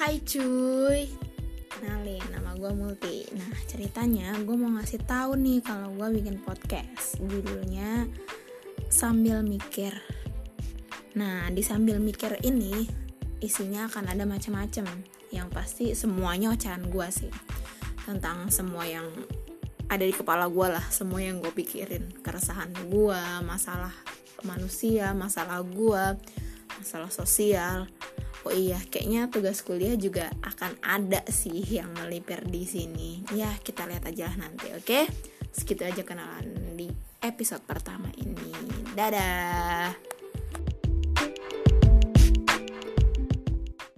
Hai cuy. Kenalin, nama gue Multi. Nah ceritanya gue mau ngasih tahu nih kalau gue bikin podcast. Judulnya Sambil Mikir. Nah di Sambil Mikir ini Isinya akan ada macam-macam. Yang pasti semuanya ocehan gue sih. Tentang semua yang ada di kepala gue lah. Semua yang gue pikirin. Keresahan gue, masalah manusia, masalah gue Masalah sosial Oh iya, kayaknya tugas kuliah juga akan ada sih yang melipir di sini. Ya, kita lihat aja nanti, oke? Okay? Segitu aja kenalan di episode pertama ini. Dadah.